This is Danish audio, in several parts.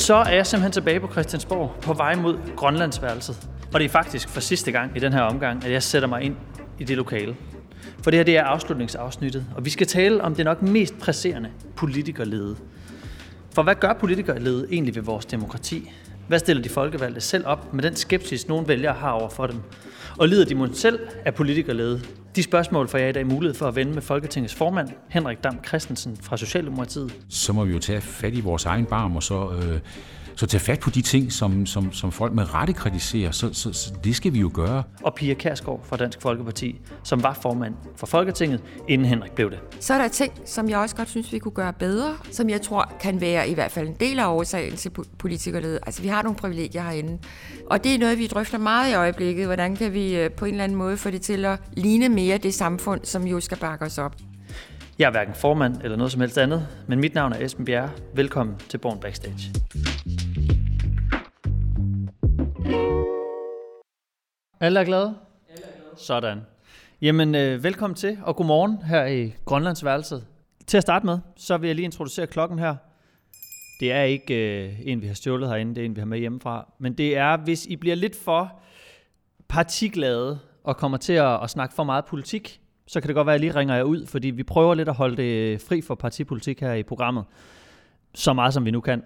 Så er jeg simpelthen tilbage på Christiansborg på vej mod Grønlandsværelset. Og det er faktisk for sidste gang i den her omgang, at jeg sætter mig ind i det lokale. For det her det er afslutningsafsnittet, og vi skal tale om det nok mest presserende politikerlede. For hvad gør politikerlede egentlig ved vores demokrati? Hvad stiller de folkevalgte selv op med den skepsis, nogle vælgere har over for dem? Og lider de mod selv af politikerlede? De spørgsmål får jeg i dag mulighed for at vende med Folketingets formand, Henrik Dam Christensen fra Socialdemokratiet. Så må vi jo tage fat i vores egen barm og så øh, så tage fat på de ting, som, som, som folk med rette kritiserer, så, så, så det skal vi jo gøre. Og Pia Kærsgaard fra Dansk Folkeparti, som var formand for Folketinget, inden Henrik blev det. Så er der ting, som jeg også godt synes, vi kunne gøre bedre, som jeg tror kan være i hvert fald en del af årsagen til politikerled. Altså, vi har nogle privilegier herinde. Og det er noget, vi drøfter meget i øjeblikket. Hvordan kan vi øh, på en eller anden måde få det til at ligne mere det samfund, som jo skal bakke os op? Jeg er hverken formand eller noget som helst andet, men mit navn er Esben Bjerre. Velkommen til Born Backstage. Alle er glade? Alle er glade. Sådan. Jamen, øh, velkommen til, og godmorgen her i Grønlandsværelset. Til at starte med, så vil jeg lige introducere klokken her. Det er ikke øh, en, vi har stjålet herinde, det er en, vi har med hjemmefra. Men det er, hvis I bliver lidt for partiglade og kommer til at, at snakke for meget politik, så kan det godt være, at jeg lige ringer jer ud, fordi vi prøver lidt at holde det fri for partipolitik her i programmet. Så meget som vi nu kan.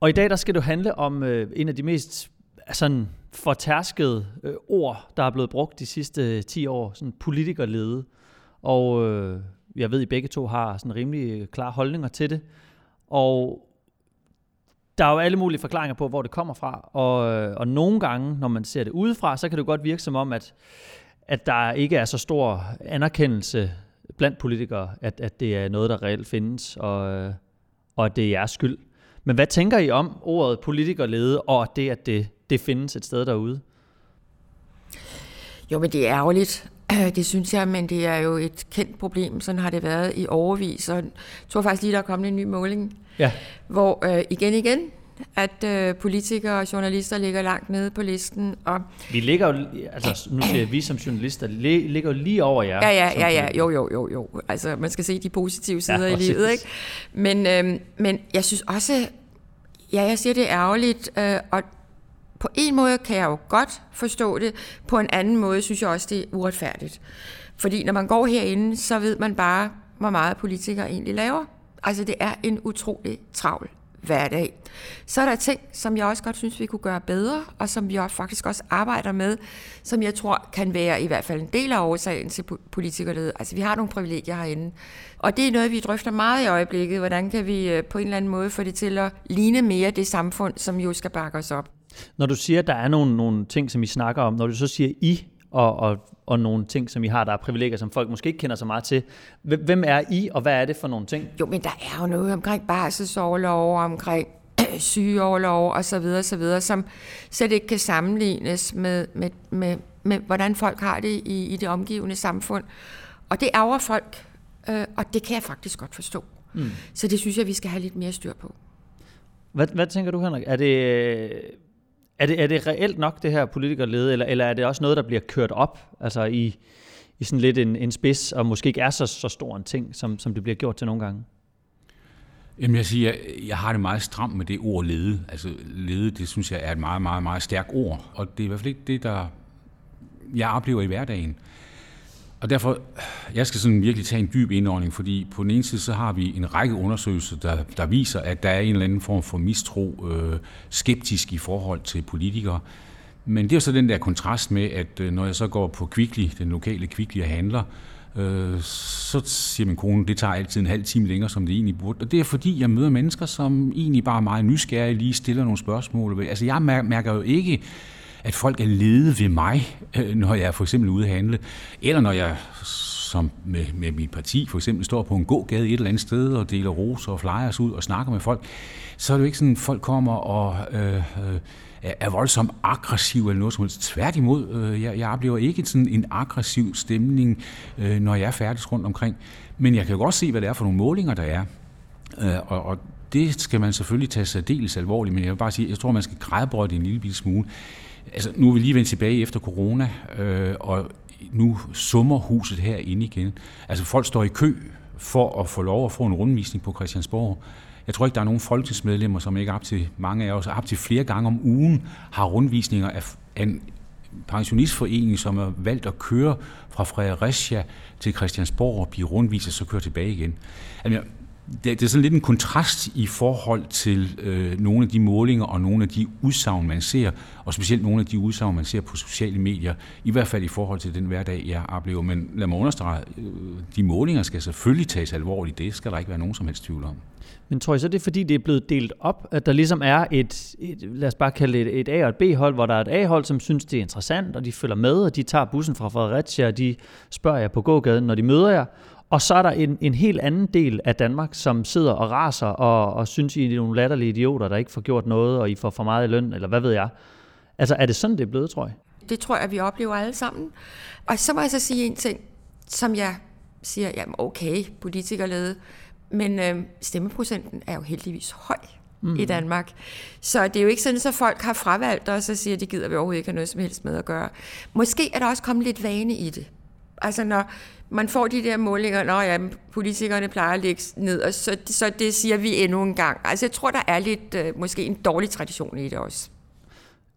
Og i dag der skal det handle om øh, en af de mest sådan fortærskede øh, ord, der er blevet brugt de sidste øh, 10 år, sådan politikerlede. Og øh, jeg ved, I begge to har sådan rimelig øh, klare holdninger til det. Og der er jo alle mulige forklaringer på, hvor det kommer fra. Og, øh, og nogle gange, når man ser det udefra, så kan det godt virke som om, at, at der ikke er så stor anerkendelse blandt politikere, at, at det er noget, der reelt findes, og, og at det er jeres skyld. Men hvad tænker I om ordet politikerlede, og det, at det, det findes et sted derude? Jo, men det er ærgerligt. Det synes jeg, men det er jo et kendt problem. Sådan har det været i overvis. Og jeg tror faktisk lige, der er kommet en ny måling, ja. hvor øh, igen igen, at øh, politikere og journalister ligger langt nede på listen. Og vi ligger jo, altså nu siger vi som journalister, ligger jo lige over jer. Ja, ja, ja, ja, jo, jo, jo, jo. Altså man skal se de positive sider ja, i livet, ikke? Men, øh, men jeg synes også, ja, jeg siger det er ærgerligt, øh, og på en måde kan jeg jo godt forstå det, på en anden måde synes jeg også, det er uretfærdigt. Fordi når man går herinde, så ved man bare, hvor meget politikere egentlig laver. Altså det er en utrolig travl hverdag. Så er der ting, som jeg også godt synes, vi kunne gøre bedre, og som vi faktisk også arbejder med, som jeg tror kan være i hvert fald en del af årsagen til politikerled. Altså vi har nogle privilegier herinde. Og det er noget, vi drøfter meget i øjeblikket. Hvordan kan vi øh, på en eller anden måde få det til at ligne mere det samfund, som jo skal bakke os op. Når du siger, at der er nogle, nogle ting, som I snakker om, når du så siger I, og, og, og nogle ting, som I har, der er privilegier, som folk måske ikke kender så meget til. Hvem er I, og hvad er det for nogle ting? Jo, men der er jo noget omkring barselsårlov, omkring sygeoverlov og så videre, så videre, som slet ikke kan sammenlignes med, med, med, med hvordan folk har det i, i det omgivende samfund. Og det ærger folk, øh, og det kan jeg faktisk godt forstå. Mm. Så det synes jeg, vi skal have lidt mere styr på. Hvad, hvad tænker du, Henrik? Er det, er det, er det reelt nok, det her politikerlede, eller, eller er det også noget, der bliver kørt op altså i, i sådan lidt en, en spids, og måske ikke er så, så stor en ting, som, som det bliver gjort til nogle gange? Jamen jeg siger, jeg, har det meget stramt med det ord lede. Altså lede, det synes jeg er et meget, meget, meget stærkt ord, og det er i hvert fald ikke det, der jeg oplever i hverdagen. Og derfor, jeg skal sådan virkelig tage en dyb indordning, fordi på den ene side, så har vi en række undersøgelser, der, der viser, at der er en eller anden form for mistro, øh, skeptisk i forhold til politikere. Men det er så den der kontrast med, at øh, når jeg så går på Kvickly, den lokale Kvickly og handler, øh, så siger min kone, det tager altid en halv time længere, som det egentlig burde. Og det er fordi, jeg møder mennesker, som egentlig bare er meget nysgerrige, lige stiller nogle spørgsmål. Altså jeg mærker jo ikke, at folk er lede ved mig, øh, når jeg for eksempel ude at handle, eller når jeg som med, med mit parti for eksempel står på en gågade et eller andet sted og deler roser og flyers ud og snakker med folk, så er det jo ikke sådan, at folk kommer og øh, øh er voldsomt aggressiv eller noget som helst. Tværtimod, øh, jeg, jeg oplever ikke sådan en aggressiv stemning, øh, når jeg er færdig rundt omkring. Men jeg kan jo godt se, hvad det er for nogle målinger, der er. Øh, og, og det skal man selvfølgelig tage særdeles alvorligt, men jeg vil bare sige, jeg tror, man skal grædbrøde det en lille smule. Altså, nu er vi lige vendt tilbage efter corona, øh, og nu summer huset herinde igen. Altså, folk står i kø for at få lov at få en rundvisning på Christiansborg. Jeg tror ikke, der er nogen folketingsmedlemmer, som ikke op til mange af os, op til flere gange om ugen, har rundvisninger af en pensionistforening, som er valgt at køre fra Fredericia til Christiansborg og blive rundvist og så køre tilbage igen. Altså, det, det er sådan lidt en kontrast i forhold til øh, nogle af de målinger og nogle af de udsagn, man ser, og specielt nogle af de udsagn, man ser på sociale medier, i hvert fald i forhold til den hverdag, jeg oplever. Men lad mig understrege, øh, de målinger skal selvfølgelig tages alvorligt, det skal der ikke være nogen som helst tvivl om. Men tror I så, det er fordi, det er blevet delt op, at der ligesom er et, et lad os bare kalde det et A- og et B-hold, hvor der er et A-hold, som synes, det er interessant, og de følger med, og de tager bussen fra Fredericia, og de spørger jer på gågaden, når de møder jer. Og så er der en, en helt anden del af Danmark, som sidder og raser og, og synes, I er nogle latterlige idioter, der ikke får gjort noget, og I får for meget i løn, eller hvad ved jeg. Altså, er det sådan, det er blevet, tror jeg? Det tror jeg, vi oplever alle sammen. Og så må jeg så sige en ting, som jeg siger, jamen okay, politikerlede, men øh, stemmeprocenten er jo heldigvis høj mm. i Danmark. Så det er jo ikke sådan, at folk har fravalgt os og siger, at de gider vi overhovedet ikke have noget som helst med at gøre. Måske er der også kommet lidt vane i det. Altså når man får de der målinger, når ja, politikerne plejer at lægge ned, og så, så det siger vi endnu en gang. Altså jeg tror, der er lidt, øh, måske en dårlig tradition i det også.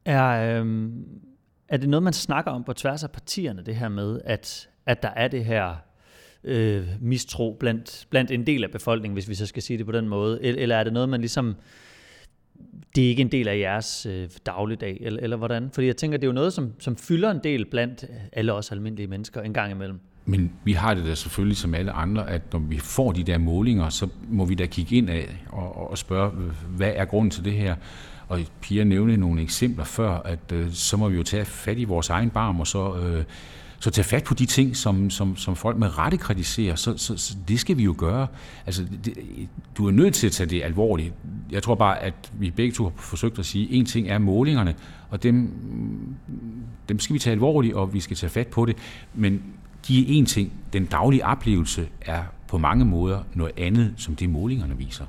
Er, øh, er det noget, man snakker om på tværs af partierne, det her med, at, at der er det her øh, mistro blandt, blandt en del af befolkningen, hvis vi så skal sige det på den måde? Eller er det noget, man ligesom det er ikke en del af jeres øh, dagligdag, eller, eller hvordan? Fordi jeg tænker, det er jo noget, som, som fylder en del blandt alle os almindelige mennesker en gang imellem. Men vi har det da selvfølgelig som alle andre, at når vi får de der målinger, så må vi da kigge ind af og, og spørge, hvad er grunden til det her? Og Pia nævnte nogle eksempler før, at øh, så må vi jo tage fat i vores egen barm og så... Øh, så tage fat på de ting, som, som, som folk med rette kritiserer, så, så, så det skal vi jo gøre. Altså, det, du er nødt til at tage det alvorligt. Jeg tror bare, at vi begge to har forsøgt at sige, at en ting er målingerne, og dem, dem skal vi tage alvorligt, og vi skal tage fat på det. Men de er en ting. Den daglige oplevelse er på mange måder noget andet, som det målingerne viser.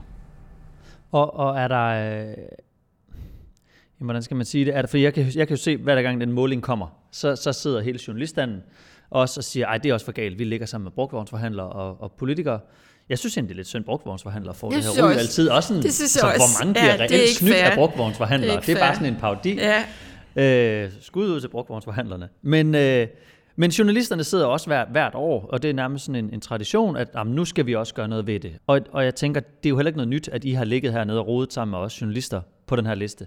Og, og er der... Øh, hvordan skal man sige det? Er der, for jeg kan, jeg kan jo se, hver gang den måling kommer, så, så sidder hele journalistanden også og siger, ej, det er også for galt. Vi ligger sammen med brugtvognsforhandlere og, og politikere. Jeg synes egentlig, det er lidt synd, brugtvognsforhandlere får det, det her ud altid. Også sådan, det synes jeg så, også. hvor mange bliver ja, reelt snydt af brugtvognsforhandlere. Det er, det er bare sådan en parodi. Ja. Øh, skud ud til brugtvognsforhandlerne. Men, øh, men journalisterne sidder også hvert, hvert år, og det er nærmest sådan en, en tradition, at jamen, nu skal vi også gøre noget ved det. Og, og jeg tænker, det er jo heller ikke noget nyt, at I har ligget hernede og rodet sammen med os journalister på den her liste.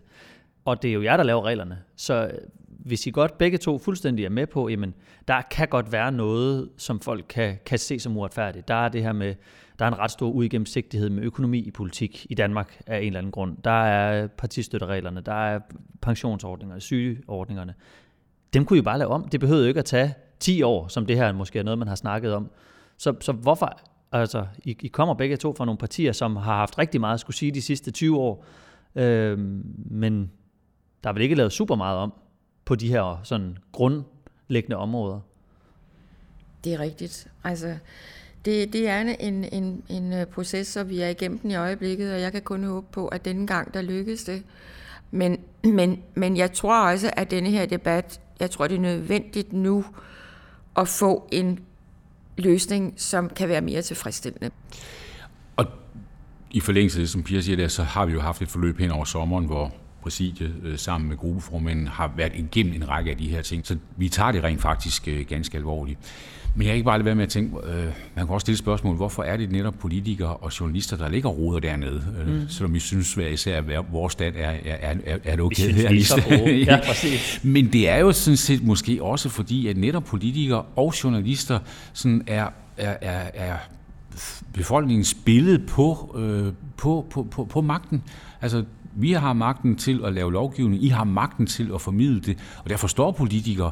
Og det er jo jer, der laver reglerne. Så øh, hvis I godt begge to fuldstændig er med på, jamen, der kan godt være noget, som folk kan, kan se som uretfærdigt. Der er det her med, der er en ret stor uigennemsigtighed med økonomi i politik i Danmark af en eller anden grund. Der er partistøttereglerne, der er pensionsordninger, sygeordningerne. Dem kunne I bare lave om. Det behøvede jo ikke at tage 10 år, som det her måske er noget, man har snakket om. Så, så hvorfor, altså, I, I kommer begge to fra nogle partier, som har haft rigtig meget at skulle sige de sidste 20 år, øh, men der er vel ikke lavet super meget om på de her sådan grundlæggende områder. Det er rigtigt. Altså, det, det er en, en, en øh, proces, som vi er igennem den i øjeblikket, og jeg kan kun håbe på, at denne gang, der lykkes det. Men, men, men jeg tror også, at denne her debat, jeg tror, det er nødvendigt nu at få en løsning, som kan være mere tilfredsstillende. Og i forlængelse af det, som Pia siger der, så har vi jo haft et forløb hen over sommeren, hvor præsidiet øh, sammen med gruppeformanden har været igennem en række af de her ting. Så vi tager det rent faktisk øh, ganske alvorligt. Men jeg kan ikke bare lade være med at tænke, øh, man kan også stille spørgsmål, hvorfor er det netop politikere og journalister, der ligger roder dernede? Øh, mm. Selvom vi synes hver især, at vores stat er, er, er, er det okay. Synes, er så ja, præcis. Men det er jo sådan set måske også fordi, at netop politikere og journalister sådan er, er, er, er befolkningens billede på, øh, på, på, på, på magten. Altså, vi har magten til at lave lovgivning, I har magten til at formidle det, og derfor står politikere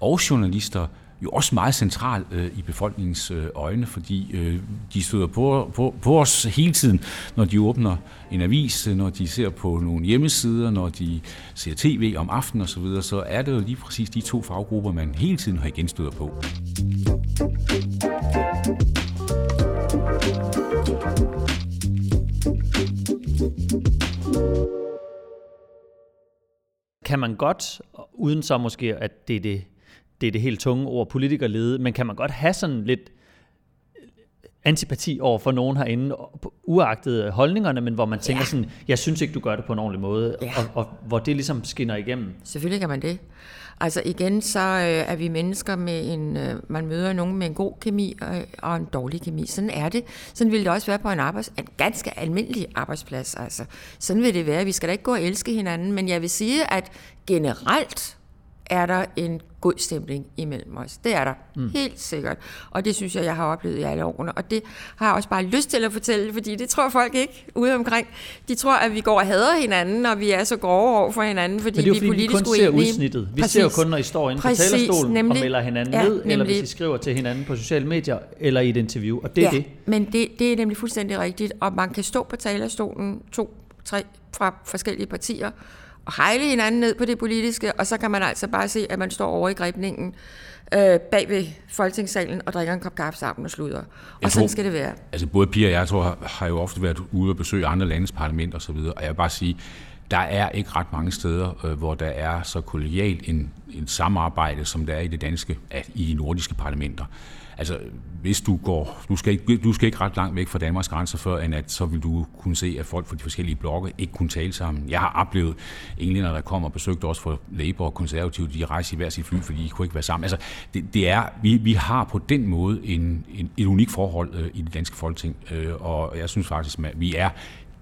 og journalister jo også meget central øh, i befolkningens øh, øjne, fordi øh, de støder på, på, på os hele tiden, når de åbner en avis, øh, når de ser på nogle hjemmesider, når de ser tv om aftenen osv., så, så er det jo lige præcis de to faggrupper, man hele tiden har igen støder på. Kan man godt, uden så måske, at det er det, det, er det helt tunge ord, politikerlede, men kan man godt have sådan lidt antipati over for nogen herinde, uagtet holdningerne, men hvor man tænker ja. sådan, jeg synes ikke, du gør det på en ordentlig måde, ja. og, og hvor det ligesom skinner igennem. Selvfølgelig kan man det. Altså igen, så øh, er vi mennesker med en, øh, man møder nogen med en god kemi og, og en dårlig kemi. Sådan er det. Sådan vil det også være på en, arbejds, en ganske almindelig arbejdsplads. Altså. Sådan vil det være. Vi skal da ikke gå og elske hinanden, men jeg vil sige, at generelt er der en god stemning imellem os. Det er der, mm. helt sikkert. Og det synes jeg, jeg har oplevet i alle årene. Og det har jeg også bare lyst til at fortælle, fordi det tror folk ikke ude omkring. De tror, at vi går og hader hinanden, og vi er så grove over for hinanden, fordi, Men det er jo, vi er politisk vi kun ser udsnittet. Vi Præcis. ser jo kun, når I står inde på Præcis, talerstolen nemlig. og melder hinanden ja, ned, nemlig. eller hvis I skriver til hinanden på sociale medier, eller i et interview. Og det er ja, det. men det, det er nemlig fuldstændig rigtigt. Og man kan stå på talerstolen to, tre fra forskellige partier, og hejle hinanden ned på det politiske, og så kan man altså bare se, at man står over i grebningen øh, bag ved folketingssalen og drikker en kop kaffe sammen og sluder. Og jeg sådan tror, skal det være. Altså både Pia og jeg tror, har, har jo ofte været ude og besøge andre landes parlament og så videre, og jeg vil bare sige, der er ikke ret mange steder, øh, hvor der er så kollegialt en, en samarbejde, som der er i det danske, at, i de nordiske parlamenter. Altså, hvis du går, du skal, ikke, du skal ikke ret langt væk fra Danmarks grænser, før end at så vil du kunne se, at folk fra de forskellige blokke ikke kunne tale sammen. Jeg har oplevet englænder, der kommer og besøgte os for Labour og konservative, de rejser i hver sit fly, fordi de kunne ikke være sammen. Altså, det, det er, vi, vi har på den måde en, en, et unikt forhold øh, i det danske folketing, øh, og jeg synes faktisk, at vi er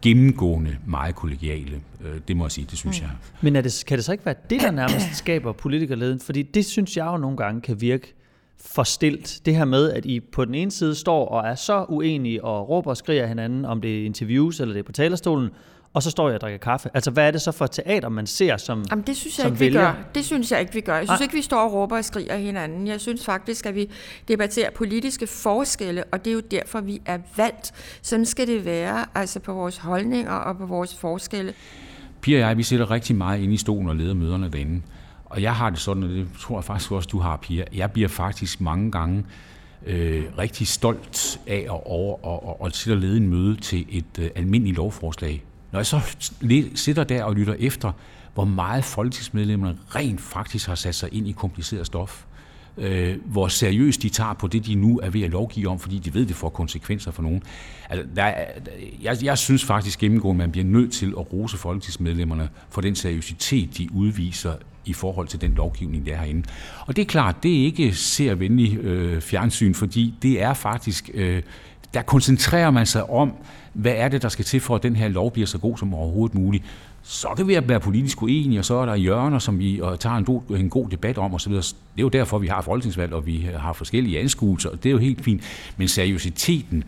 gennemgående meget kollegiale. Øh, det må jeg sige, det synes mm. jeg. Men er det, kan det så ikke være det, der nærmest skaber politikerleden? Fordi det synes jeg jo nogle gange kan virke forstilt. Det her med, at I på den ene side står og er så uenige og råber og skriger hinanden, om det er interviews eller det er på talerstolen, og så står jeg og drikker kaffe. Altså, hvad er det så for teater, man ser som Jamen, det synes jeg ikke, vælger? vi gør. Det synes jeg ikke, vi gør. Jeg synes Ej. ikke, vi står og råber og skriger hinanden. Jeg synes faktisk, at vi debatterer politiske forskelle, og det er jo derfor, vi er valgt. Sådan skal det være, altså på vores holdninger og på vores forskelle. Pia og jeg, vi sidder rigtig meget inde i stolen og leder møderne derinde. Og jeg har det sådan, og det tror jeg faktisk også, du har, Pia. Jeg bliver faktisk mange gange øh, rigtig stolt af at, over, og, og, og sidde og lede en møde til et øh, almindeligt lovforslag. Når jeg så sidder der og lytter efter, hvor meget folketingsmedlemmerne rent faktisk har sat sig ind i kompliceret stof, øh, hvor seriøst de tager på det, de nu er ved at lovgive om, fordi de ved, det får konsekvenser for nogen. Altså, der er, jeg, jeg synes faktisk gennemgående, at man bliver nødt til at rose folketingsmedlemmerne for den seriøsitet, de udviser i forhold til den lovgivning, der er herinde. Og det er klart, det er ikke ser venlig øh, fjernsyn, fordi det er faktisk, øh, der koncentrerer man sig om, hvad er det, der skal til for, at den her lov bliver så god som overhovedet muligt. Så kan vi være politisk uenige, og så er der hjørner, som vi og tager en, god, en god debat om osv. Det er jo derfor, vi har folketingsvalg, og vi har forskellige anskuelser, og det er jo helt fint. Men seriøsiteten,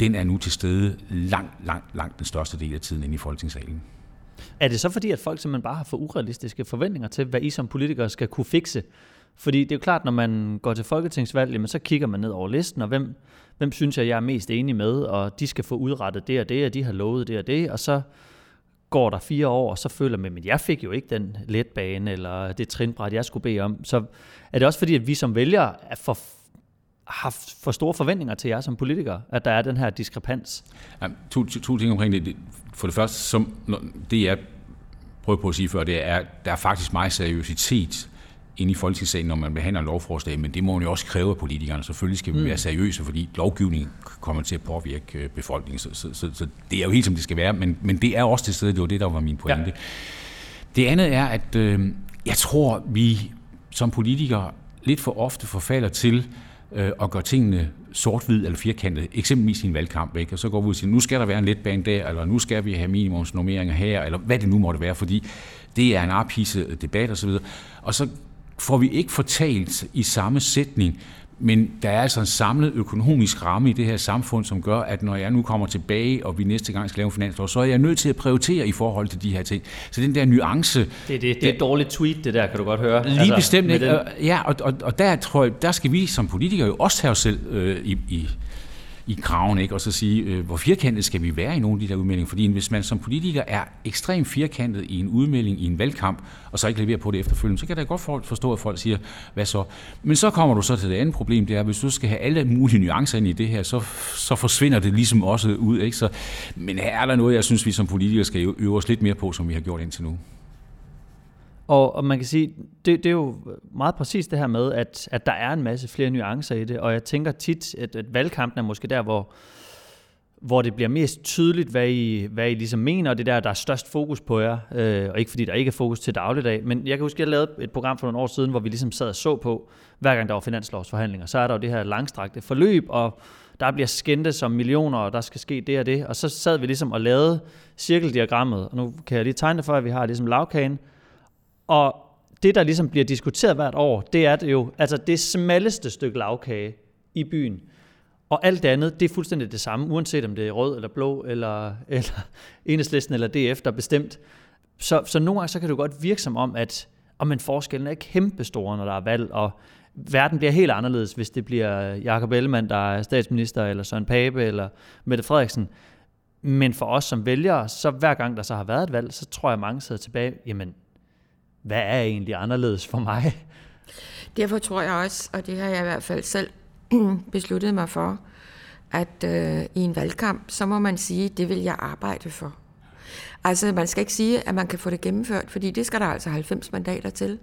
den er nu til stede langt, langt, langt den største del af tiden inde i folketingssalen. Er det så fordi, at folk simpelthen bare har for urealistiske forventninger til, hvad I som politikere skal kunne fikse? Fordi det er jo klart, når man går til folketingsvalg, jamen, så kigger man ned over listen, og hvem, hvem synes jeg, jeg er mest enig med, og de skal få udrettet det og det, og de har lovet det og det, og så går der fire år, og så føler man, at jeg fik jo ikke den letbane, eller det trinbræt, jeg skulle bede om. Så er det også fordi, at vi som vælgere er for, har for store forventninger til jer som politikere, at der er den her diskrepans? Ja, to, to, to ting omkring det. For det første, som, det jeg prøver på at sige før, det er, at der er faktisk meget seriøsitet inde i folketingssalen, når man behandler lovforslag, men det må man jo også kræve af politikerne. Selvfølgelig skal vi mm. være seriøse, fordi lovgivning kommer til at påvirke øh, befolkningen, så, så, så, så det er jo helt som det skal være, men, men det er også til stede, det var det, der var min pointe. Ja. Det andet er, at øh, jeg tror, vi som politikere lidt for ofte forfalder til øh, at tingene sort-hvid eller firkantet, eksempelvis i en valgkamp, ikke? og så går vi ud og siger, nu skal der være en letbane der, eller nu skal vi have minimumsnormeringer her, eller hvad det nu måtte være, fordi det er en arpise debat osv. Og så får vi ikke fortalt i samme sætning, men der er altså en samlet økonomisk ramme i det her samfund, som gør, at når jeg nu kommer tilbage, og vi næste gang skal lave en finanslov, så er jeg nødt til at prioritere i forhold til de her ting. Så den der nuance... Det, det, det er et dårligt tweet, det der, kan du godt høre. Lige altså, bestemt. Den... Ja, og, og, og der tror jeg, der skal vi som politikere jo også have os selv øh, i, i, i kraven, ikke? og så sige, øh, hvor firkantet skal vi være i nogle af de der udmeldinger? Fordi hvis man som politiker er ekstremt firkantet i en udmelding i en valgkamp, og så ikke leverer på det efterfølgende, så kan jeg da godt forstå, at folk siger, hvad så? Men så kommer du så til det andet problem, det er, at hvis du skal have alle mulige nuancer ind i det her, så, så forsvinder det ligesom også ud. Ikke? Så, men her er der noget, jeg synes, vi som politikere skal øve os lidt mere på, som vi har gjort indtil nu. Og, og man kan sige, det, det er jo meget præcis det her med, at, at der er en masse flere nuancer i det, og jeg tænker tit, at, at valgkampen er måske der, hvor, hvor det bliver mest tydeligt, hvad I, hvad I ligesom mener, og det der, der er størst fokus på jer, øh, og ikke fordi der ikke er fokus til dagligdag, men jeg kan huske, at jeg lavede et program for nogle år siden, hvor vi ligesom sad og så på, hver gang der var finanslovsforhandlinger, så er der jo det her langstrakte forløb, og der bliver skændte som millioner, og der skal ske det og det, og så sad vi ligesom og lavede cirkeldiagrammet, og nu kan jeg lige tegne det for, at vi har ligesom lavkagen, og det, der ligesom bliver diskuteret hvert år, det er det jo, altså det smalleste stykke lavkage i byen, og alt det andet, det er fuldstændig det samme, uanset om det er rød eller blå, eller, eller enhedslisten eller DF, der er bestemt. Så, så nogle gange så kan det godt virke som om, at om men forskellen er kæmpe store, når der er valg, og verden bliver helt anderledes, hvis det bliver Jakob Ellemann, der er statsminister, eller Søren Pape, eller Mette Frederiksen. Men for os som vælgere, så hver gang der så har været et valg, så tror jeg, mange sidder tilbage, jamen, hvad er egentlig anderledes for mig? Derfor tror jeg også, og det har jeg i hvert fald selv besluttet mig for, at øh, i en valgkamp, så må man sige, det vil jeg arbejde for. Altså, man skal ikke sige, at man kan få det gennemført, fordi det skal der altså 90 mandater til.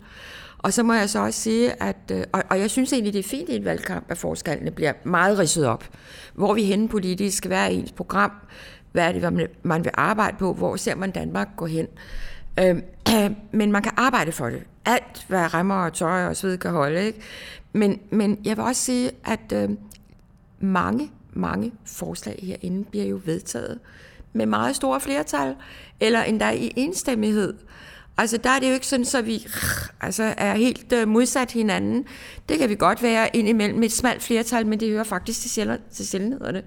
Og så må jeg så også sige, at, øh, og, og jeg synes egentlig, det er fint i en valgkamp, at forskellene bliver meget ridset op. Hvor vi henne politisk, hvad er ens program, hvad er det, man vil arbejde på, hvor ser man Danmark gå hen. Øh, men man kan arbejde for det. Alt, hvad rammer og tøj og sved kan holde. Ikke? Men, men jeg vil også sige, at øh, mange, mange forslag herinde bliver jo vedtaget med meget store flertal, eller endda i enstemmighed. Altså, der er det jo ikke sådan, så vi altså, er helt øh, modsat hinanden. Det kan vi godt være indimellem med et smalt flertal, men det hører faktisk til, sjæl- til sjældenhederne. Øh,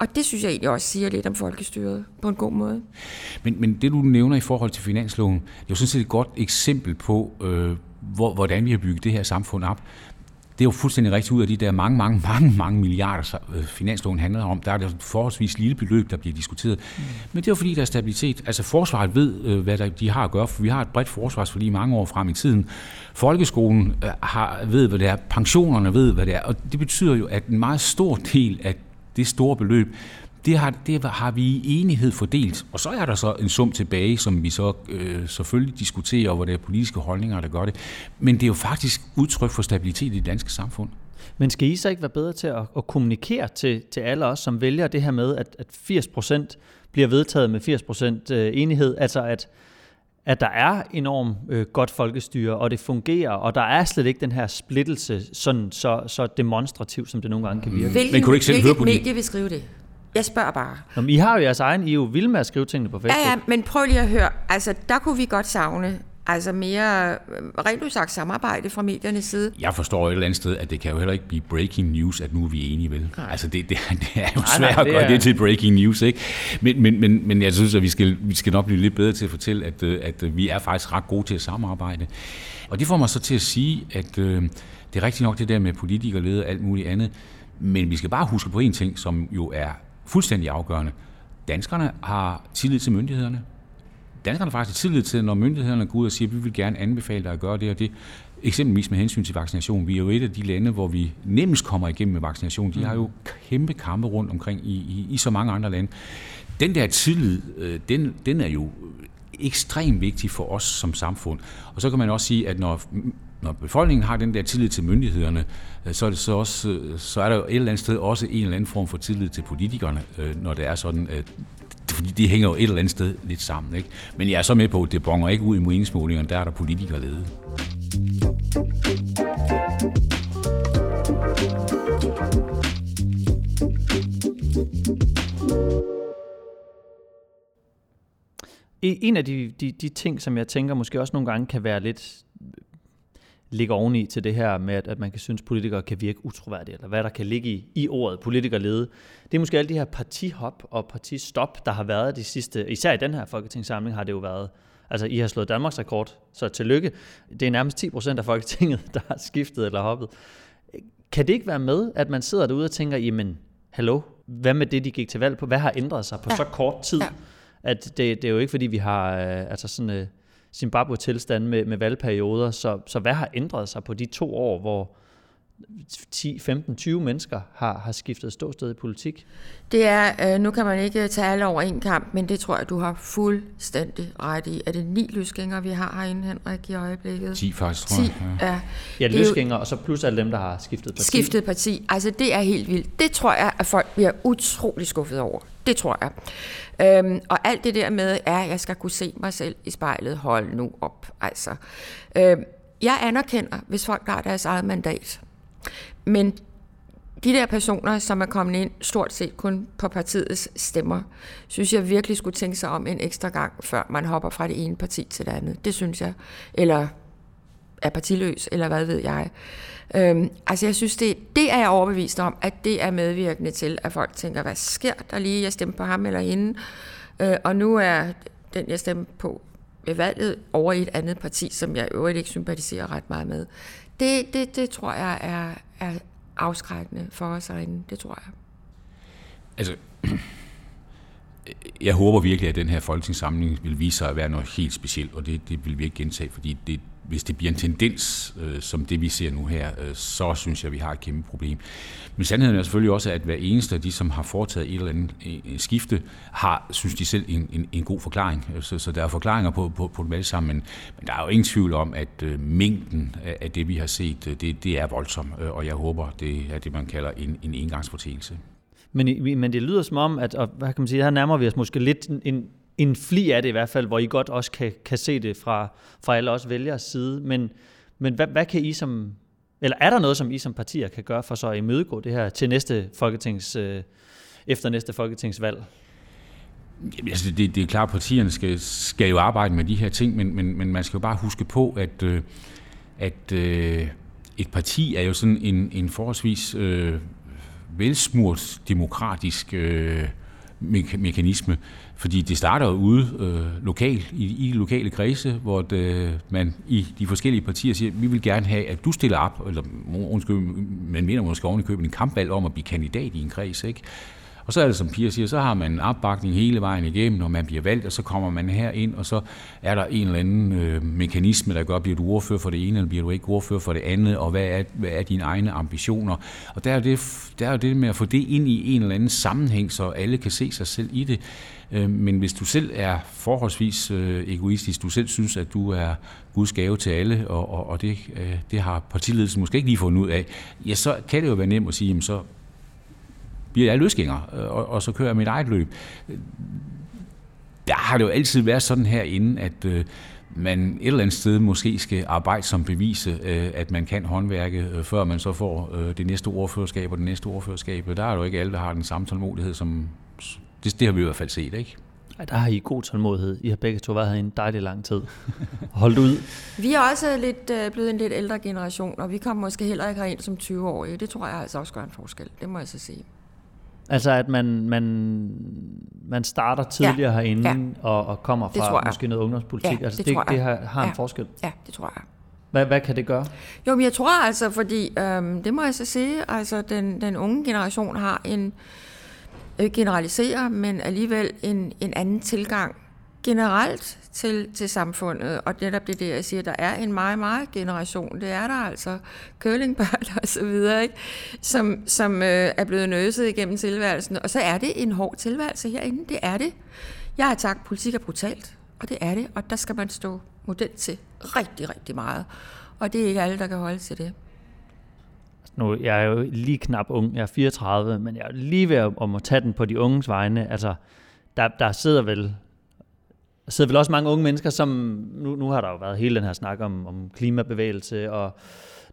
og det synes jeg egentlig også siger lidt om folkestyret på en god måde. Men, men det, du nævner i forhold til finansloven, det er jo sådan set et godt eksempel på, øh, hvor, hvordan vi har bygget det her samfund op. Det er jo fuldstændig rigtigt ud af de der mange, mange, mange, mange milliarder, øh, finansloven handler om. Der er det forholdsvis lille beløb, der bliver diskuteret. Mm. Men det er jo fordi, der er stabilitet. Altså forsvaret ved, øh, hvad der, de har at gøre, for vi har et bredt forsvarsforlig mange år frem i tiden. Folkeskolen øh, har, ved, hvad det er. Pensionerne ved, hvad det er. Og det betyder jo, at en meget stor del af det store beløb, det har, det har vi i enighed fordelt. Og så er der så en sum tilbage, som vi så øh, selvfølgelig diskuterer, hvor det er politiske holdninger, der gør det. Men det er jo faktisk udtryk for stabilitet i det danske samfund. Men skal I så ikke være bedre til at, at kommunikere til, til alle os, som vælger det her med, at, at 80% bliver vedtaget med 80% øh, enighed? Altså at, at der er enormt øh, godt folkestyre, og det fungerer, og der er slet ikke den her splittelse sådan så, så demonstrativ, som det nogle gange kan virke. Hvilken, Men kunne du ikke selv høre på medie vil skrive det? Jeg spørger bare. Nå, I har jo jeres egen, I er jo vilde med at skrive tingene på Facebook. Ja, ja, men prøv lige at høre. Altså, der kunne vi godt savne Altså mere øh, rent udsagt samarbejde fra mediernes side. Jeg forstår et eller andet sted, at det kan jo heller ikke blive breaking news, at nu er vi enige, vel? Nej. Altså det, det, det er jo svært nej, nej, at gøre det, det til breaking news, ikke? Men, men, men, men jeg synes, at vi skal, vi skal nok blive lidt bedre til at fortælle, at, øh, at vi er faktisk ret gode til at samarbejde. Og det får mig så til at sige, at øh, det er rigtigt nok det der med politikerleder og alt muligt andet, men vi skal bare huske på en ting, som jo er fuldstændig afgørende. Danskerne har tillid til myndighederne. Danskerne har faktisk tillid til, når myndighederne går ud og siger, at vi vil gerne anbefale dig at gøre det og det. Eksempelvis med hensyn til vaccination. Vi er jo et af de lande, hvor vi nemmest kommer igennem med vaccination. De har jo kæmpe kampe rundt omkring i, i, i så mange andre lande. Den der tillid, øh, den, den er jo ekstremt vigtig for os som samfund. Og så kan man også sige, at når når befolkningen har den der tillid til myndighederne, øh, så er, det så, også, øh, så er der jo et eller andet sted også en eller anden form for tillid til politikerne, når det er sådan, at fordi de hænger jo et eller andet sted lidt sammen. Ikke? Men jeg er så med på, at det bonger ikke ud i meningsmålingerne, der er der politikere ledet. E, en af de, de, de ting, som jeg tænker måske også nogle gange kan være lidt ligger oveni til det her med, at, at man kan synes, at politikere kan virke utroværdige, eller hvad der kan ligge i, i ordet politikerlede. Det er måske alle de her partihop og partistop, der har været de sidste, især i den her folketingssamling har det jo været, altså I har slået Danmarks rekord, så tillykke. Det er nærmest 10 procent af Folketinget, der har skiftet eller hoppet. Kan det ikke være med, at man sidder derude og tænker, jamen, hallo, hvad med det, de gik til valg på? Hvad har ændret sig på ja. så kort tid? Ja. At det, det er jo ikke, fordi vi har øh, altså sådan, øh, Zimbabwe-tilstand med, med valgperioder. Så, så hvad har ændret sig på de to år, hvor 10, 15, 20 mennesker har, har skiftet ståsted i politik. Det er, øh, nu kan man ikke tage alle over en kamp, men det tror jeg, du har fuldstændig ret i. Er det ni løsgængere, vi har herinde, Henrik, i øjeblikket? 10 faktisk, tror 10, jeg. ja. Ja, løsgængere, og så plus alle dem, der har skiftet parti. Skiftet parti. Altså, det er helt vildt. Det tror jeg, at folk bliver utrolig skuffet over. Det tror jeg. Øhm, og alt det der med, at jeg skal kunne se mig selv i spejlet, hold nu op. Altså, øhm, jeg anerkender, hvis folk har deres eget mandat. Men de der personer, som er kommet ind stort set kun på partiets stemmer, synes jeg virkelig skulle tænke sig om en ekstra gang, før man hopper fra det ene parti til det andet. Det synes jeg. Eller er partiløs, eller hvad ved jeg. Øhm, altså jeg synes, det, det er jeg overbevist om, at det er medvirkende til, at folk tænker, hvad sker der lige, jeg stemte på ham eller hende, øh, og nu er den, jeg stemte på ved valget, over i et andet parti, som jeg øvrigt ikke sympatiserer ret meget med. Det, det, det tror jeg er, er afskrækkende for os herinde, det tror jeg. Altså, jeg håber virkelig, at den her folketingssamling vil vise sig at være noget helt specielt, og det, det vil vi ikke gentage, fordi det, hvis det bliver en tendens, øh, som det vi ser nu her, øh, så synes jeg, at vi har et kæmpe problem. Men sandheden er selvfølgelig også, at hver eneste af de, som har foretaget et eller andet øh, øh skifte, har, synes de selv, en, en, en god forklaring. Øh, så, så der er forklaringer på, på, på dem alle sammen, men, men der er jo ingen tvivl om, at øh, mængden af, af det, vi har set, øh, det, det er voldsomt, øh, og jeg håber, det er det, man kalder en, en engangsfortægelse. Men, men det lyder som om, at og, hvad kan man sige, her nærmer vi os måske lidt en, en fli af det i hvert fald, hvor I godt også kan, kan se det fra, fra alle os vælgers side. Men, men hvad, hvad kan I som, eller er der noget, som I som partier kan gøre for så at imødegå det her til næste folketings, øh, efter næste folketingsvalg? Jamen, altså det, det er klart, at partierne skal, skal jo arbejde med de her ting, men, men, men man skal jo bare huske på, at, øh, at øh, et parti er jo sådan en, en forholdsvis øh, velsmurt demokratisk øh, me- mekanisme, fordi det starter ude øh, lokalt, i, i lokale kredse, hvor det, øh, man i de forskellige partier siger, vi vil gerne have, at du stiller op, eller undskyld, man mener måske oven i købet en kampvalg om at blive kandidat i en kreds, ikke? Og så er det, som Pia siger, så har man en opbakning hele vejen igennem, når man bliver valgt, og så kommer man her ind, og så er der en eller anden øh, mekanisme, der gør, bliver du ordfører for det ene, eller bliver du ikke ordfører for det andet, og hvad er, hvad er dine egne ambitioner? Og der er, det, der er det med at få det ind i en eller anden sammenhæng, så alle kan se sig selv i det. Øh, men hvis du selv er forholdsvis øh, egoistisk, du selv synes, at du er Guds gave til alle, og, og, og det, øh, det har partiledelsen måske ikke lige fundet ud af, ja, så kan det jo være nemt at sige, jamen så bliver jeg løsgænger, øh, og, og så kører jeg mit eget løb. Der har det jo altid været sådan herinde, at øh, man et eller andet sted måske skal arbejde som bevise, øh, at man kan håndværke, øh, før man så får øh, det næste ordførerskab og det næste ordførerskab. Der er jo ikke alle, der har den samme tålmodighed, som det, det har vi i hvert fald set, ikke? Ej, der har I god tålmodighed. I har begge to været her i en dejlig lang tid. Holdt ud. Vi er også lidt, øh, blevet en lidt ældre generation, og vi kommer måske heller ikke herind som 20-årige. Det tror jeg altså også gør en forskel. Det må jeg så sige. Altså at man, man, man starter tidligere ja. herinde ja. Og, og kommer fra måske noget ungdomspolitik. Ja, altså det, det, det har, har ja. en forskel. Ja, det tror jeg. Hvad, hvad kan det gøre? Jo, men jeg tror altså, fordi øhm, det må jeg så sige, altså den, den unge generation har en, øh, generalisere, men alligevel en, en anden tilgang generelt til, til samfundet, og netop det der, jeg siger, der er en meget, meget generation, det er der altså, curlingbørn og så videre, ikke? som, som øh, er blevet nøset igennem tilværelsen, og så er det en hård tilværelse herinde, det er det. Jeg har sagt, politik er brutalt, og det er det, og der skal man stå model til rigtig, rigtig meget, og det er ikke alle, der kan holde til det. Nu, jeg er jo lige knap ung, jeg er 34, men jeg er lige ved at, om at tage den på de unges vegne. Altså, der, der sidder vel der sidder vel også mange unge mennesker, som nu, nu har der jo været hele den her snak om, om klimabevægelse, og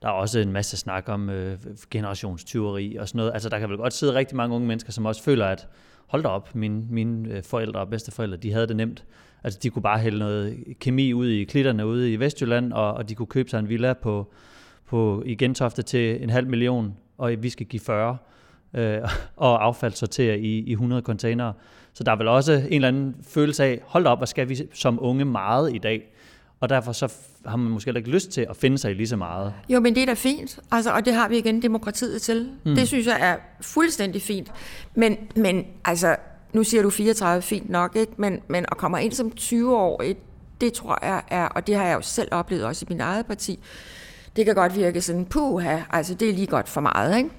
der er også en masse snak om øh, generationstyveri og sådan noget. Altså der kan vel godt sidde rigtig mange unge mennesker, som også føler, at hold da op, mine, mine øh, forældre og bedsteforældre, de havde det nemt. Altså de kunne bare hælde noget kemi ud i klitterne ude i Vestjylland, og, og de kunne købe sig en villa på, på, i Gentofte til en halv million, og vi skal give 40 øh, og affaldssortere i, i 100 containere. Så der er vel også en eller anden følelse af, hold op, hvad skal vi som unge meget i dag? Og derfor så har man måske ikke lyst til at finde sig i lige så meget. Jo, men det er da fint, altså, og det har vi igen demokratiet til. Mm. Det synes jeg er fuldstændig fint. Men, men altså, nu siger du 34, fint nok, ikke? Men, men at komme ind som 20-årig, det tror jeg er, og det har jeg jo selv oplevet også i min eget parti, det kan godt virke sådan, puha, altså det er lige godt for meget, ikke?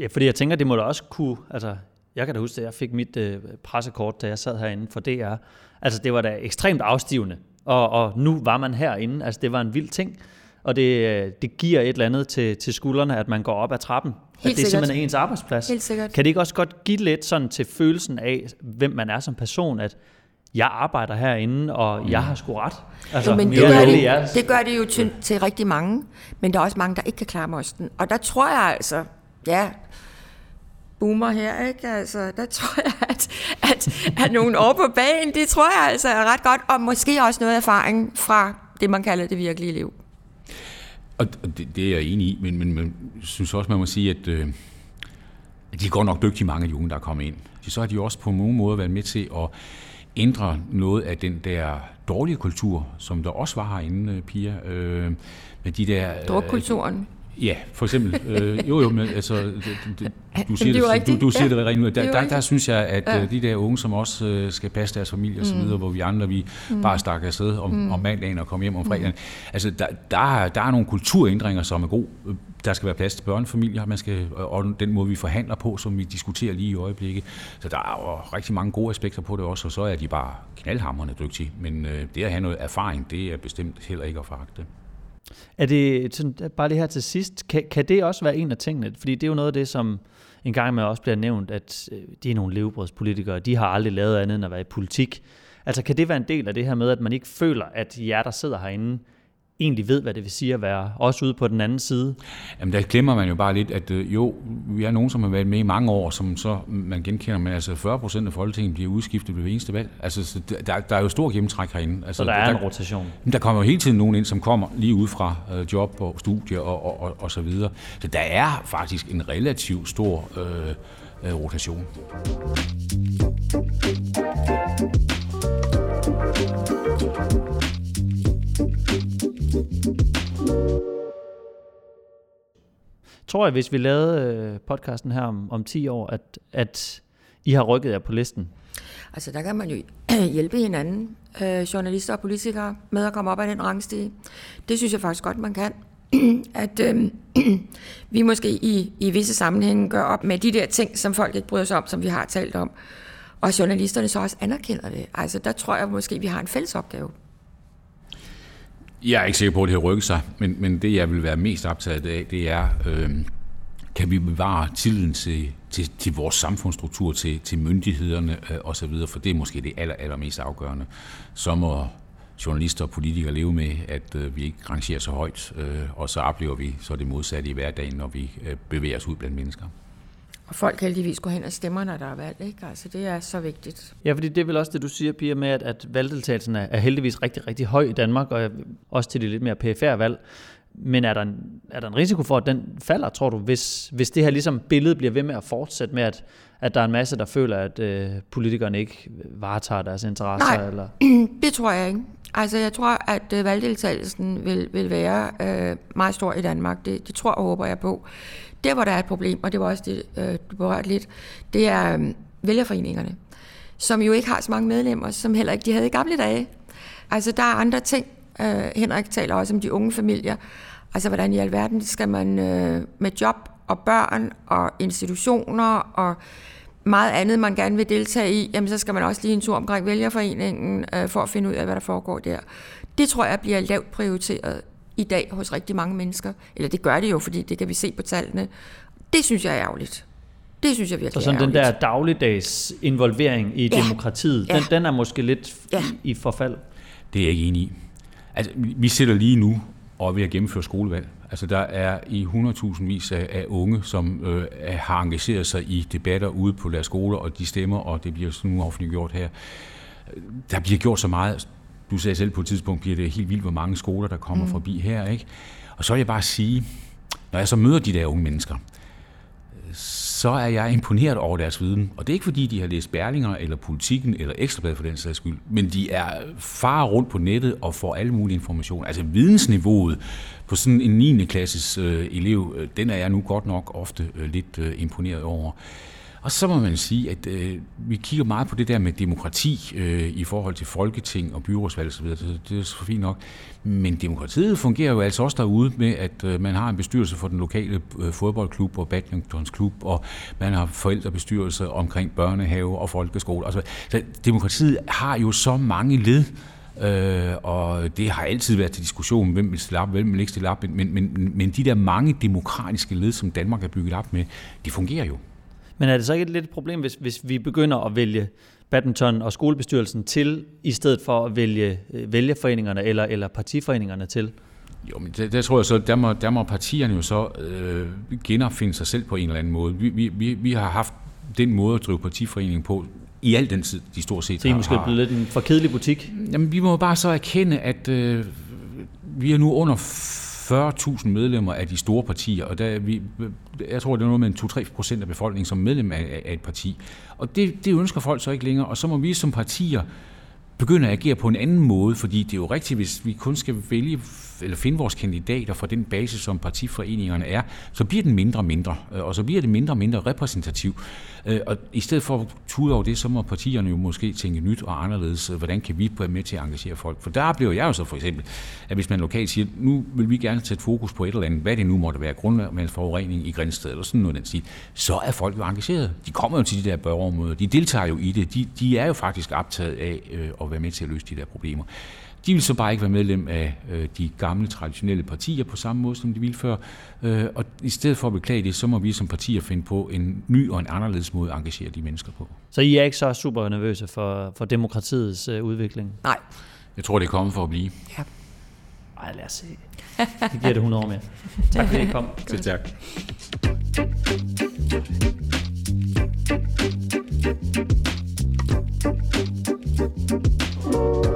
Ja, fordi jeg tænker, det må da også kunne, altså jeg kan da huske, at jeg fik mit øh, pressekort, da jeg sad herinde for DR. Altså det var da ekstremt afstivende, og, og nu var man herinde, altså det var en vild ting, og det, øh, det giver et eller andet til, til skuldrene, at man går op ad trappen. Helt at det sikkert. er simpelthen ens arbejdsplads. Helt sikkert. Kan det ikke også godt give lidt sådan til følelsen af, hvem man er som person, at jeg arbejder herinde, og mm. jeg har sgu ret. Altså, jo, men det gør, det, det gør det jo til, til rigtig mange, men der er også mange, der ikke kan klare mosten. Og der tror jeg altså, ja, boomer her, ikke? Altså, der tror jeg, at, at, at nogle år på banen, det tror jeg altså er ret godt, og måske også noget erfaring fra det, man kalder det virkelige liv. Og det, det er jeg enig i, men, men man synes også, man må sige, at, øh, de går nok dygtige mange af de unge, der er kommet ind. Så har de også på nogle måder været med til at ændre noget af den der dårlige kultur, som der også var herinde, Pia. Øh, med de der... Drukkulturen. Ja, for eksempel. øh, jo, jo, men altså, du, du siger det, det du, du siger ja. det rent ud. Der, der, der, synes jeg, at ja. Øh, de der unge, som også øh, skal passe deres familie osv., mm. hvor vi andre, vi mm. bare stakker afsted om, mm. om mandagen og kommer hjem om fredagen. Mm. Altså, der, der, der er nogle kulturændringer, som er gode. Der skal være plads til børnefamilier, man skal, og den måde, vi forhandler på, som vi diskuterer lige i øjeblikket. Så der er jo rigtig mange gode aspekter på det også, og så er de bare knaldhamrende dygtige. Men øh, det at have noget erfaring, det er bestemt heller ikke at foragte. Er det sådan, bare det her til sidst, kan, kan det også være en af tingene? Fordi det er jo noget af det, som en gang med også bliver nævnt, at øh, de er nogle levebrødspolitikere, de har aldrig lavet andet end at være i politik. Altså kan det være en del af det her med, at man ikke føler, at jer, der sidder herinde, egentlig ved, hvad det vil sige at være også ude på den anden side? Jamen der glemmer man jo bare lidt, at øh, jo, vi er nogen, som har været med i mange år, som så man genkender, men altså 40 procent af Folketinget bliver udskiftet ved eneste valg. Altså så der, der er jo stor gennemtræk herinde. Altså, så der er der, en rotation? Der kommer jo hele tiden nogen ind, som kommer lige ud fra øh, job og studie og, og, og, og så videre. Så der er faktisk en relativt stor øh, øh, rotation. Tror jeg, hvis vi lavede øh, podcasten her om, om 10 år, at, at I har rykket jer på listen? Altså, der kan man jo hjælpe hinanden, øh, journalister og politikere, med at komme op ad den rangstige. Det synes jeg faktisk godt, man kan. at øh, vi måske i, i visse sammenhænge gør op med de der ting, som folk ikke bryder sig om, som vi har talt om. Og journalisterne så også anerkender det. Altså, der tror jeg måske, vi har en fælles opgave. Jeg er ikke sikker på, at det har rykket sig, men, men det, jeg vil være mest optaget af, det er, øh, kan vi bevare tilliden til, til, til vores samfundsstruktur, til, til myndighederne øh, osv., for det er måske det aller, allermest afgørende. Så må journalister og politikere leve med, at øh, vi ikke rangerer så højt, øh, og så oplever vi så det modsatte i hverdagen, når vi øh, bevæger os ud blandt mennesker. Og folk heldigvis går hen og stemmer, når der er valg. Ikke? Altså, det er så vigtigt. Ja, fordi det er vel også det, du siger, Pia, med, at, at valgdeltagelsen er, er heldigvis rigtig, rigtig høj i Danmark, og også til de lidt mere pfr valg. Men er der, en, er der en risiko for, at den falder, tror du, hvis, hvis det her ligesom billede bliver ved med at fortsætte med, at, at der er en masse, der føler, at øh, politikerne ikke varetager deres interesser? Nej, eller? det tror jeg ikke. Altså, jeg tror, at øh, valgdeltagelsen vil, vil være øh, meget stor i Danmark. Det, det tror og håber jeg på. Der, hvor der er et problem, og det var også det, øh, du berørte lidt, det er øh, vælgerforeningerne, som jo ikke har så mange medlemmer, som heller ikke de havde i gamle dage. Altså, der er andre ting. Øh, Henrik taler også om de unge familier. Altså, hvordan i alverden skal man øh, med job og børn og institutioner og meget andet, man gerne vil deltage i, jamen så skal man også lige en tur omkring vælgerforeningen øh, for at finde ud af, hvad der foregår der. Det tror jeg bliver lavt prioriteret i dag hos rigtig mange mennesker. Eller det gør det jo, fordi det kan vi se på tallene. Det synes jeg er ærgerligt. Det synes jeg virkelig Så sådan den der dagligdags involvering i ja. demokratiet, ja. Den, den er måske lidt ja. i forfald? Det er jeg ikke enig i. Altså, vi sidder lige nu og er ved at gennemføre skolevalg. Altså, der er i 100.000 vis af, af unge, som øh, har engageret sig i debatter ude på deres skoler, og de stemmer, og det bliver sådan nu offentliggjort her. Der bliver gjort så meget du sagde selv på et tidspunkt, bliver det helt vildt, hvor mange skoler, der kommer mm. forbi her. Ikke? Og så vil jeg bare sige, når jeg så møder de der unge mennesker, så er jeg imponeret over deres viden. Og det er ikke fordi, de har læst Berlinger eller Politikken eller Ekstrabladet for den sags skyld, men de er far rundt på nettet og får alle mulige informationer. Altså vidensniveauet på sådan en 9. klasses øh, elev, øh, den er jeg nu godt nok ofte øh, lidt øh, imponeret over. Og så må man sige, at øh, vi kigger meget på det der med demokrati øh, i forhold til folketing og byrådsvalg osv. så det er så fint nok. Men demokratiet fungerer jo altså også derude med, at øh, man har en bestyrelse for den lokale øh, fodboldklub og badmintonsklub, og man har forældrebestyrelse omkring børnehave og folkeskole. Altså, så demokratiet har jo så mange led, Øh, og det har altid været til diskussion, hvem vil stille op, hvem vil ikke stille op, men, men, men de der mange demokratiske led, som Danmark er bygget op med, de fungerer jo. Men er det så ikke et lidt problem, hvis, hvis vi begynder at vælge badminton og skolebestyrelsen til, i stedet for at vælge øh, vælgerforeningerne eller, eller partiforeningerne til? Jo, men der, der tror jeg så, der må, der må partierne jo så øh, genopfinde sig selv på en eller anden måde. Vi, vi, vi, vi har haft den måde at drive partiforeningen på i al den tid, de stort set Så I er måske har. blevet lidt en for kedelig butik? Jamen, vi må bare så erkende, at øh, vi er nu under 40.000 medlemmer af de store partier, og der, vi, jeg tror, det er noget med 2-3 procent af befolkningen som medlem af, af et parti. Og det, det ønsker folk så ikke længere, og så må vi som partier begynde at agere på en anden måde, fordi det er jo rigtigt, hvis vi kun skal vælge eller finde vores kandidater fra den basis, som partiforeningerne er, så bliver den mindre og mindre, øh, og så bliver det mindre og mindre repræsentativ. Øh, og i stedet for at tude over det, så må partierne jo måske tænke nyt og anderledes. Øh, hvordan kan vi være med til at engagere folk? For der oplever jeg jo så for eksempel, at hvis man lokalt siger, nu vil vi gerne sætte fokus på et eller andet, hvad det nu måtte være, grundvandsforurening i Grænsted, eller sådan noget den stil, så er folk jo engageret. De kommer jo til de der borgermøder, de deltager jo i det, de, de er jo faktisk optaget af øh, at være med til at løse de der problemer. De vil så bare ikke være medlem af øh, de gamle traditionelle partier på samme måde, som de ville før. Øh, og i stedet for at beklage det, så må vi som partier finde på en ny og en anderledes måde at engagere de mennesker på. Så I er ikke så super nervøse for, for demokratiets øh, udvikling? Nej. Jeg tror, det er kommet for at blive. Ja. Ej, lad os se. Det giver det 100 år mere. tak fordi I kom. Selv tak. tak.